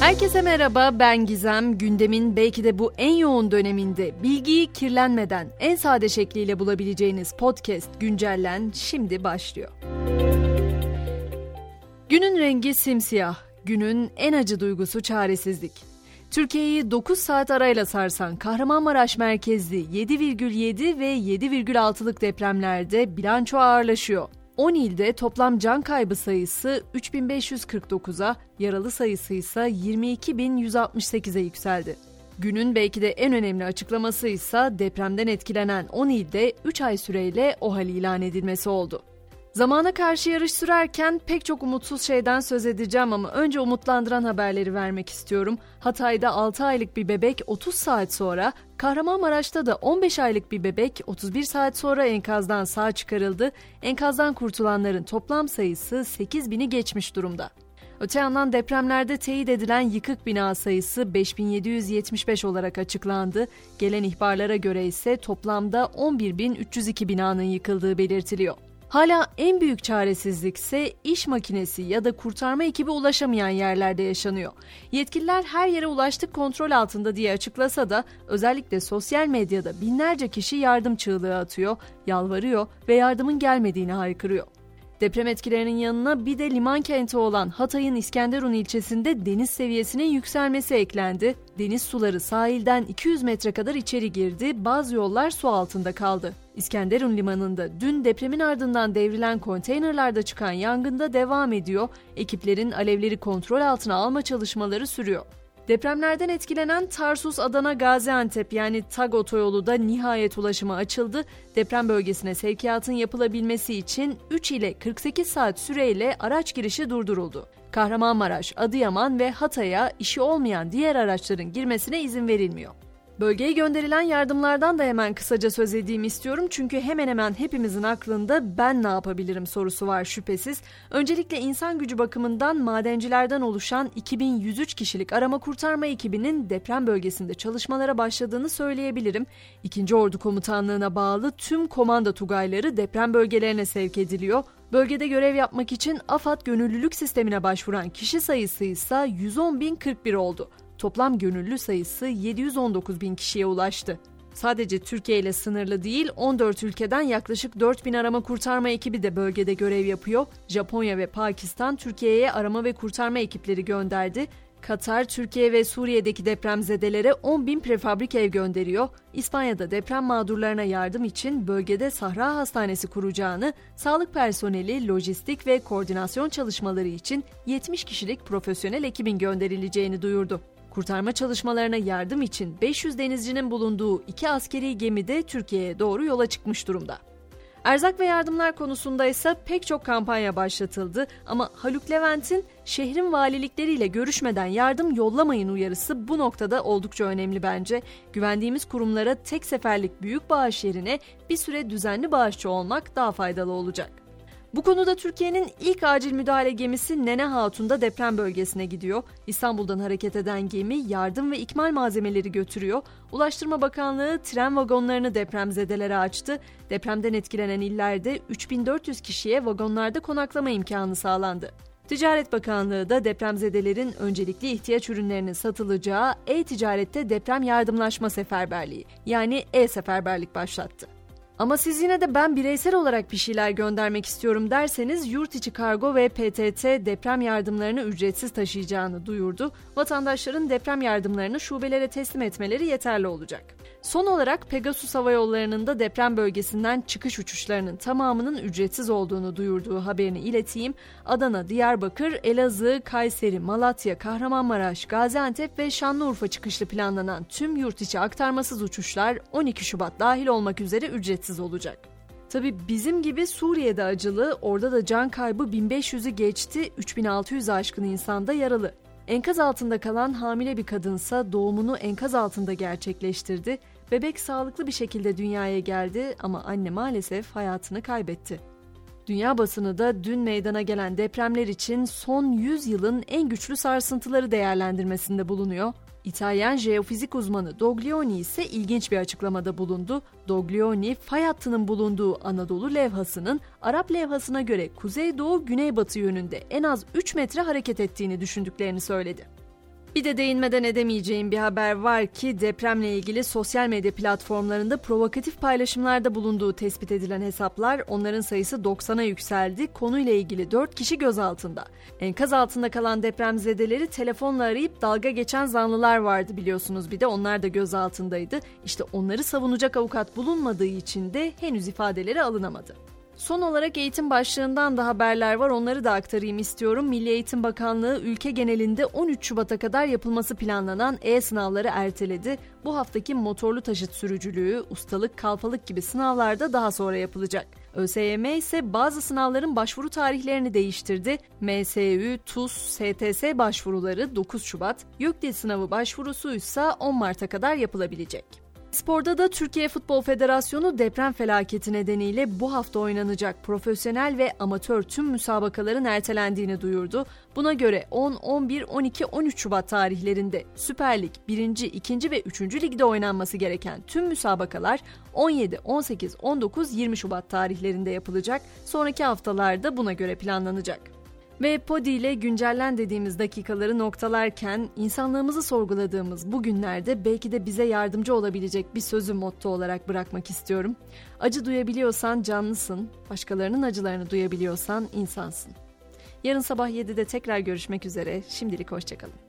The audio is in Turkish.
Herkese merhaba ben Gizem. Gündemin belki de bu en yoğun döneminde bilgiyi kirlenmeden en sade şekliyle bulabileceğiniz podcast Güncellen şimdi başlıyor. Günün rengi simsiyah, günün en acı duygusu çaresizlik. Türkiye'yi 9 saat arayla sarsan Kahramanmaraş merkezli 7,7 ve 7,6'lık depremlerde bilanço ağırlaşıyor. 10 ilde toplam can kaybı sayısı 3549'a, yaralı sayısı ise 22.168'e yükseldi. Günün belki de en önemli açıklaması ise depremden etkilenen 10 ilde 3 ay süreyle OHAL ilan edilmesi oldu. Zamana karşı yarış sürerken pek çok umutsuz şeyden söz edeceğim ama önce umutlandıran haberleri vermek istiyorum. Hatay'da 6 aylık bir bebek 30 saat sonra, Kahramanmaraş'ta da 15 aylık bir bebek 31 saat sonra enkazdan sağ çıkarıldı. Enkazdan kurtulanların toplam sayısı 8 bini geçmiş durumda. Öte yandan depremlerde teyit edilen yıkık bina sayısı 5775 olarak açıklandı. Gelen ihbarlara göre ise toplamda 11.302 binanın yıkıldığı belirtiliyor. Hala en büyük çaresizlik ise iş makinesi ya da kurtarma ekibi ulaşamayan yerlerde yaşanıyor. Yetkililer her yere ulaştık kontrol altında diye açıklasa da özellikle sosyal medyada binlerce kişi yardım çığlığı atıyor, yalvarıyor ve yardımın gelmediğini haykırıyor. Deprem etkilerinin yanına bir de liman kenti olan Hatay'ın İskenderun ilçesinde deniz seviyesinin yükselmesi eklendi. Deniz suları sahilden 200 metre kadar içeri girdi, bazı yollar su altında kaldı. İskenderun limanında dün depremin ardından devrilen konteynerlarda çıkan yangında devam ediyor. Ekiplerin alevleri kontrol altına alma çalışmaları sürüyor. Depremlerden etkilenen Tarsus Adana Gaziantep yani TAG otoyolu da nihayet ulaşıma açıldı. Deprem bölgesine sevkiyatın yapılabilmesi için 3 ile 48 saat süreyle araç girişi durduruldu. Kahramanmaraş, Adıyaman ve Hatay'a işi olmayan diğer araçların girmesine izin verilmiyor. Bölgeye gönderilen yardımlardan da hemen kısaca söz edeyim istiyorum çünkü hemen hemen hepimizin aklında ben ne yapabilirim sorusu var şüphesiz. Öncelikle insan gücü bakımından madencilerden oluşan 2103 kişilik arama kurtarma ekibinin deprem bölgesinde çalışmalara başladığını söyleyebilirim. İkinci Ordu Komutanlığı'na bağlı tüm komanda tugayları deprem bölgelerine sevk ediliyor. Bölgede görev yapmak için AFAD gönüllülük sistemine başvuran kişi sayısı ise 110.041 oldu. Toplam gönüllü sayısı 719 bin kişiye ulaştı. Sadece Türkiye ile sınırlı değil 14 ülkeden yaklaşık 4 bin arama kurtarma ekibi de bölgede görev yapıyor. Japonya ve Pakistan Türkiye'ye arama ve kurtarma ekipleri gönderdi. Katar, Türkiye ve Suriye'deki depremzedelere 10 bin prefabrik ev gönderiyor. İspanya'da deprem mağdurlarına yardım için bölgede Sahra Hastanesi kuracağını, sağlık personeli, lojistik ve koordinasyon çalışmaları için 70 kişilik profesyonel ekibin gönderileceğini duyurdu. Kurtarma çalışmalarına yardım için 500 denizcinin bulunduğu iki askeri gemi de Türkiye'ye doğru yola çıkmış durumda. Erzak ve yardımlar konusunda ise pek çok kampanya başlatıldı ama Haluk Levent'in şehrin valilikleriyle görüşmeden yardım yollamayın uyarısı bu noktada oldukça önemli bence. Güvendiğimiz kurumlara tek seferlik büyük bağış yerine bir süre düzenli bağışçı olmak daha faydalı olacak. Bu konuda Türkiye'nin ilk acil müdahale gemisi Nene Hatun'da deprem bölgesine gidiyor. İstanbul'dan hareket eden gemi yardım ve ikmal malzemeleri götürüyor. Ulaştırma Bakanlığı tren vagonlarını depremzedelere açtı. Depremden etkilenen illerde 3400 kişiye vagonlarda konaklama imkanı sağlandı. Ticaret Bakanlığı da depremzedelerin öncelikli ihtiyaç ürünlerinin satılacağı e-ticarette deprem yardımlaşma seferberliği yani e-seferberlik başlattı. Ama siz yine de ben bireysel olarak bir şeyler göndermek istiyorum derseniz yurt içi kargo ve PTT deprem yardımlarını ücretsiz taşıyacağını duyurdu. Vatandaşların deprem yardımlarını şubelere teslim etmeleri yeterli olacak. Son olarak Pegasus Hava Yolları'nın da deprem bölgesinden çıkış uçuşlarının tamamının ücretsiz olduğunu duyurduğu haberini ileteyim. Adana, Diyarbakır, Elazığ, Kayseri, Malatya, Kahramanmaraş, Gaziantep ve Şanlıurfa çıkışlı planlanan tüm yurt içi aktarmasız uçuşlar 12 Şubat dahil olmak üzere ücretsiz olacak. Tabi bizim gibi Suriye'de acılı, orada da can kaybı 1500'ü geçti, 3600 aşkın insanda yaralı. Enkaz altında kalan hamile bir kadınsa doğumunu enkaz altında gerçekleştirdi. Bebek sağlıklı bir şekilde dünyaya geldi ama anne maalesef hayatını kaybetti. Dünya basını da dün meydana gelen depremler için son 100 yılın en güçlü sarsıntıları değerlendirmesinde bulunuyor. İtalyan jeofizik uzmanı Doglioni ise ilginç bir açıklamada bulundu. Doglioni, fay hattının bulunduğu Anadolu levhasının Arap levhasına göre kuzeydoğu güneybatı yönünde en az 3 metre hareket ettiğini düşündüklerini söyledi. Bir de değinmeden edemeyeceğim bir haber var ki depremle ilgili sosyal medya platformlarında provokatif paylaşımlarda bulunduğu tespit edilen hesaplar onların sayısı 90'a yükseldi. Konuyla ilgili 4 kişi gözaltında. Enkaz altında kalan depremzedeleri telefonla arayıp dalga geçen zanlılar vardı biliyorsunuz bir de onlar da gözaltındaydı. İşte onları savunacak avukat bulunmadığı için de henüz ifadeleri alınamadı. Son olarak eğitim başlığından da haberler var. Onları da aktarayım istiyorum. Milli Eğitim Bakanlığı ülke genelinde 13 Şubat'a kadar yapılması planlanan e-sınavları erteledi. Bu haftaki motorlu taşıt sürücülüğü, ustalık, kalfalık gibi sınavlarda daha sonra yapılacak. ÖSYM ise bazı sınavların başvuru tarihlerini değiştirdi. MSÜ, TUS, STS başvuruları 9 Şubat, YÖKDİL sınavı başvurusu ise 10 Mart'a kadar yapılabilecek. Sporda da Türkiye Futbol Federasyonu deprem felaketi nedeniyle bu hafta oynanacak profesyonel ve amatör tüm müsabakaların ertelendiğini duyurdu. Buna göre 10, 11, 12, 13 Şubat tarihlerinde Süper Lig 1. 2. ve 3. ligde oynanması gereken tüm müsabakalar 17, 18, 19, 20 Şubat tarihlerinde yapılacak. Sonraki haftalarda buna göre planlanacak. Ve Podi ile güncellen dediğimiz dakikaları noktalarken insanlığımızı sorguladığımız bu günlerde belki de bize yardımcı olabilecek bir sözü motto olarak bırakmak istiyorum. Acı duyabiliyorsan canlısın, başkalarının acılarını duyabiliyorsan insansın. Yarın sabah 7'de tekrar görüşmek üzere. Şimdilik hoşçakalın.